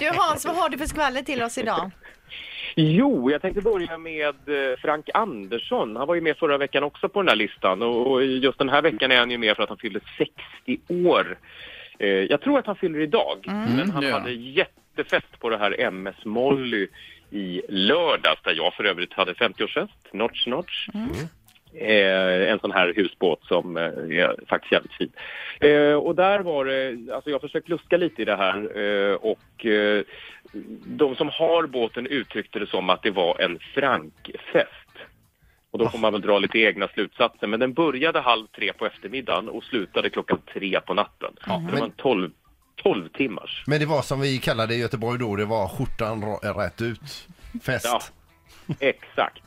Du Hans, vad har du för skvaller till oss idag? Jo, jag tänkte börja med eh, Frank Andersson. Han var ju med förra veckan också på den här listan och just den här veckan är han ju med för att han fyllde 60 år. Eh, Jag tror att han fyller idag, men han gör hade jättefest på det här MS Molly i lördags där jag för övrigt hade 50-årsfest, Notch Notch. Eh, en sån här husbåt som eh, är faktiskt jävligt fin. Eh, och där var det, alltså jag har försökt luska lite i det här eh, och eh, de som har båten uttryckte det som att det var en Frankfest. Och då får man väl dra lite egna slutsatser. Men den började halv tre på eftermiddagen och slutade klockan tre på natten. Så det var en 12, 12 timmars. Men det var som vi kallade det i Göteborg då, det var skjortan rätt ut. Fest. Ja, exakt.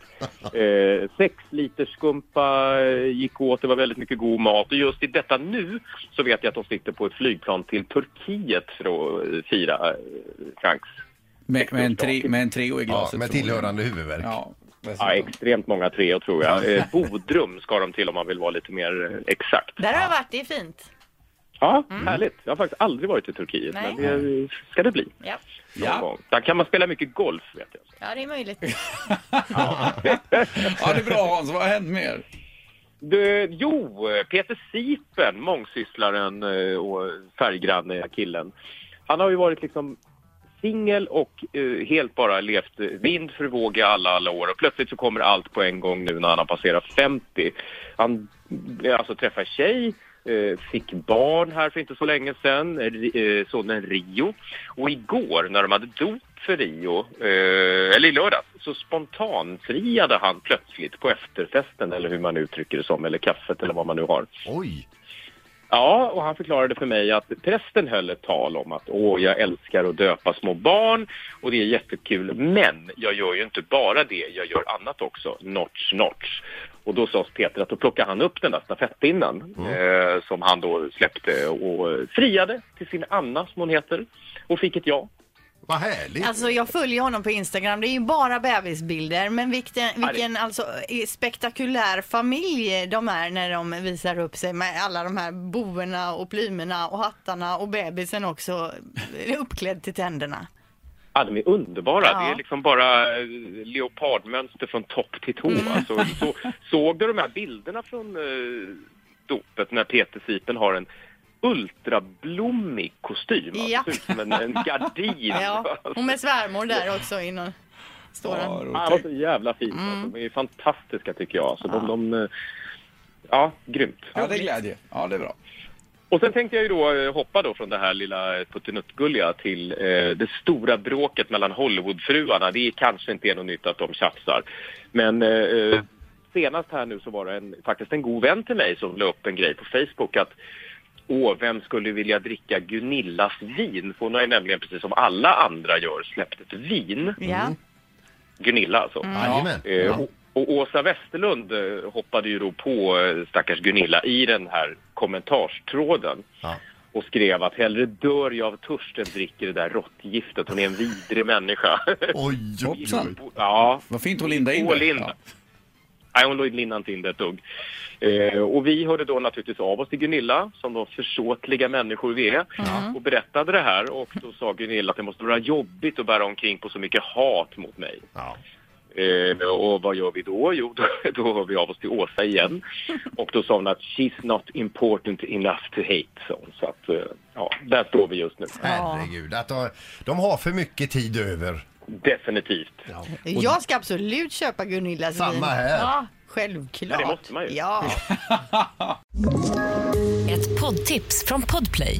Eh, sex liters skumpa eh, gick åt, det var väldigt mycket god mat. Och just i detta nu så vet jag att de sitter på ett flygplan till Turkiet för att eh, fira eh, Franks. Med, med, en, tre, med en treo i Ja, glaset. med förmodligen. tillhörande huvudvärk. Ja, Ja, extremt många treor tror jag. Eh, Bodrum ska de till om man vill vara lite mer exakt. Där har jag varit, det är fint. Ja, härligt. Jag har faktiskt aldrig varit i Turkiet, Nej. men det ska det bli. Ja, Ja. Där kan man spela mycket golf, vet jag. ja det är möjligt. ja, det är bra Hans. Vad har hänt mer? Du, jo, Peter Sipen, mångsysslaren eh, och färggranne killen. Han har ju varit liksom singel och eh, helt bara levt eh, vind för våg i alla, alla år. Och plötsligt så kommer allt på en gång nu när han har passerat 50. Han alltså träffar tjej, fick barn här för inte så länge sedan, eh, eh, sonen Rio. Och igår när de hade dop för Rio, eh, eller i lördags, så spontanfriade han plötsligt på efterfesten eller hur man uttrycker det som, eller kaffet eller vad man nu har. Oj! Ja, och han förklarade för mig att prästen höll ett tal om att åh, jag älskar att döpa små barn och det är jättekul, men jag gör ju inte bara det, jag gör annat också, notch, notch. Och då sa Peter att då plockade han upp den där stafettpinnen eh, som han då släppte och eh, friade till sin Anna, som hon heter, och fick ett ja. Vad härligt! Alltså jag följer honom på Instagram, det är ju bara bebisbilder men vilken, vilken alltså, spektakulär familj de är när de visar upp sig med alla de här boorna och plymerna och hattarna och bebisen också eh, uppklädd till tänderna. Ja, de är underbara. Ja. Det är liksom bara eh, leopardmönster från topp till tå. Alltså, så, såg du de här bilderna från eh, dopet när Peter Sipen har en ultrablommig kostym? Alltså, Ja. ut som en, en gardin. Ja, och med svärmor där också innan. Står Ja, han. Ja, det var roligt. så jävla fint. Mm. Alltså, de är fantastiska tycker jag. Alltså, de, de, eh, ja, grymt. Ja, det är glädje. Ja, det är bra. Och sen tänkte jag ju då eh, hoppa då från det här lilla puttinuttgulliga till eh, det stora bråket mellan Hollywoodfruarna. Det är kanske inte är något nytt att de tjafsar. Men eh, eh, senast här nu så var det en, faktiskt en god vän till mig som la upp en grej på Facebook att Åh, vem skulle vilja dricka Gunillas vin? För hon har ju nämligen, precis som alla andra gör, släppt ett vin. Ja. Gunilla alltså. Eh, Ja. och, och Åsa Westerlund eh, hoppade ju då på eh, stackars Gunilla i den här kommentarstråden Ja. och skrev att hellre dör jag av törst än dricker det där råttgiftet. Hon är en vidrig människa. Oj. Hoppsan. ja, Vad fint att linda in det. Ja. Nej, hon låg linnade inte in det ett dugg. Eh, och vi hörde då naturligtvis av oss till Gunilla, som de försåtliga människor vi är, och berättade det här. Och då sa Gunilla att det måste vara jobbigt att bära omkring på så mycket hat mot mig. Ja. Eh, och vad gör vi då? Jo, då, då hör vi av oss till Åsa igen. Och då sa hon att she's not important enough to hate. Så, så att, eh, ja, där står vi just nu. Herregud, att de, de har för mycket tid över. Definitivt. Jag ska absolut köpa Gunillas Samma vin. här. Ja, självklart. Ja, det måste man ju. Ja. Ett poddtips från Podplay.